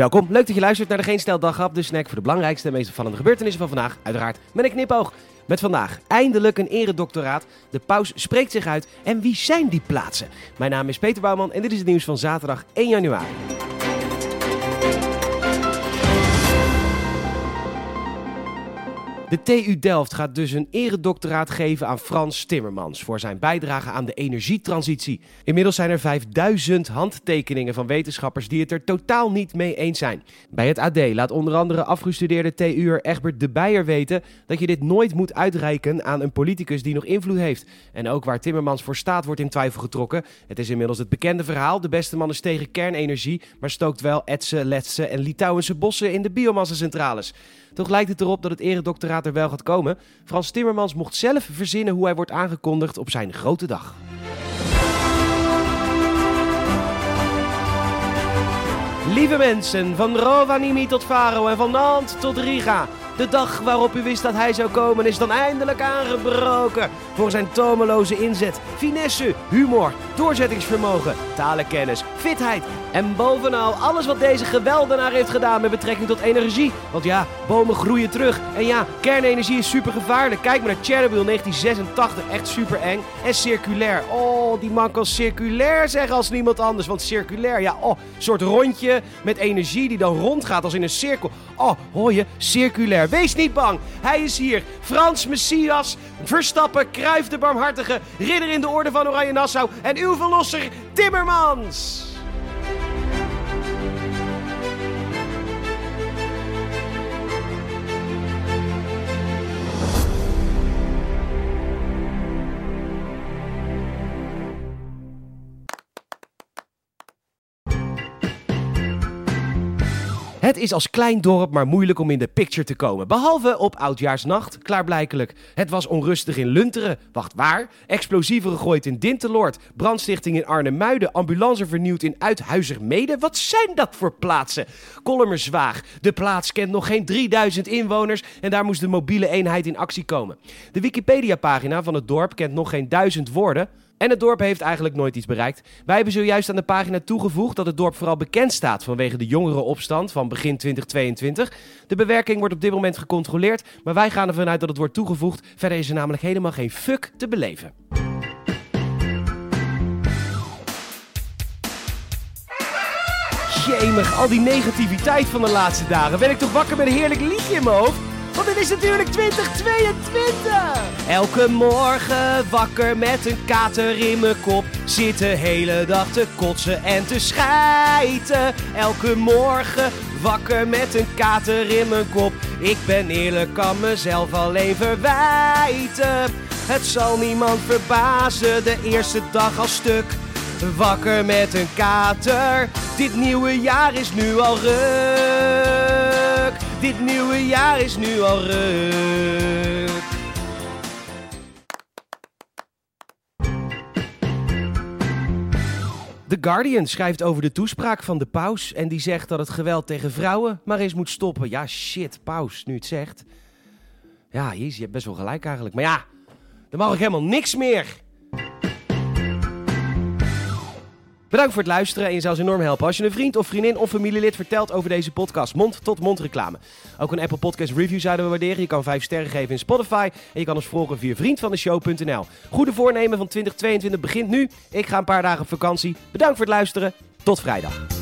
Welkom, leuk dat je luistert naar de Geen Stel de snack voor de belangrijkste en meest opvallende gebeurtenissen van vandaag. Uiteraard met een knipoog. Met vandaag eindelijk een eredoctoraat. De paus spreekt zich uit. En wie zijn die plaatsen? Mijn naam is Peter Bouwman en dit is het nieuws van zaterdag 1 januari. De TU Delft gaat dus een eredoctoraat geven aan Frans Timmermans voor zijn bijdrage aan de energietransitie. Inmiddels zijn er 5000 handtekeningen van wetenschappers die het er totaal niet mee eens zijn. Bij het AD laat onder andere afgestudeerde TU'er Egbert de Beijer weten dat je dit nooit moet uitreiken aan een politicus die nog invloed heeft. En ook waar Timmermans voor staat wordt in twijfel getrokken. Het is inmiddels het bekende verhaal. De beste man is tegen kernenergie, maar stookt wel Etse, Letse en Litouwense bossen in de biomassacentrales. Toch lijkt het erop dat het eredoctoraat er wel gaat komen. Frans Timmermans mocht zelf verzinnen hoe hij wordt aangekondigd op zijn grote dag. Lieve mensen, van Rovaniemi tot Faro en van Nantes tot Riga. De dag waarop u wist dat hij zou komen is dan eindelijk aangebroken. Voor zijn tomeloze inzet, finesse, humor, doorzettingsvermogen, talenkennis, fitheid en bovenal alles wat deze geweldenaar heeft gedaan met betrekking tot energie. Want ja, bomen groeien terug. En ja, kernenergie is super gevaarlijk. Kijk maar naar Chernobyl 1986, echt super eng. En circulair. Oh, die man kan circulair zeggen als niemand anders. Want circulair, ja, oh, soort rondje met energie die dan rondgaat als in een cirkel. Oh, hoor je, circulair. Wees niet bang. Hij is hier. Frans Messias, Verstappen, Kruif de Barmhartige, ridder in de orde van Oranje Nassau en uw verlosser Timmermans. Het is als klein dorp maar moeilijk om in de picture te komen. Behalve op oudjaarsnacht, klaarblijkelijk. Het was onrustig in Lunteren. Wacht, waar? Explosieven gegooid in Dinteloord. Brandstichting in Arnhem-Muiden. Ambulance vernieuwd in Uithuizermede. Wat zijn dat voor plaatsen? Kollemerzwaag. De plaats kent nog geen 3000 inwoners en daar moest de mobiele eenheid in actie komen. De Wikipedia-pagina van het dorp kent nog geen duizend woorden. En het dorp heeft eigenlijk nooit iets bereikt. Wij hebben zojuist aan de pagina toegevoegd dat het dorp vooral bekend staat vanwege de jongerenopstand van begin 2022. De bewerking wordt op dit moment gecontroleerd, maar wij gaan ervan uit dat het wordt toegevoegd. Verder is er namelijk helemaal geen fuck te beleven. Jemig, al die negativiteit van de laatste dagen. Ben ik toch wakker met een heerlijk liedje in mijn hoofd? Want het is natuurlijk 2022! Elke morgen wakker met een kater in mijn kop. Zit de hele dag te kotsen en te schijten. Elke morgen wakker met een kater in mijn kop. Ik ben eerlijk, kan mezelf alleen verwijten. Het zal niemand verbazen, de eerste dag al stuk. Wakker met een kater. Dit nieuwe jaar is nu al ruk. Dit nieuwe jaar is nu al ruk. The Guardian schrijft over de toespraak van de paus en die zegt dat het geweld tegen vrouwen maar eens moet stoppen. Ja, shit, paus, nu het zegt. Ja, je hebt best wel gelijk eigenlijk. Maar ja, dan mag ik helemaal niks meer. Bedankt voor het luisteren en je zou ons enorm helpen als je een vriend of vriendin of familielid vertelt over deze podcast. Mond-tot-mond reclame. Ook een Apple Podcast review zouden we waarderen. Je kan 5 sterren geven in Spotify en je kan ons volgen via vriendvandeshow.nl. Goede voornemen van 2022 begint nu. Ik ga een paar dagen op vakantie. Bedankt voor het luisteren. Tot vrijdag.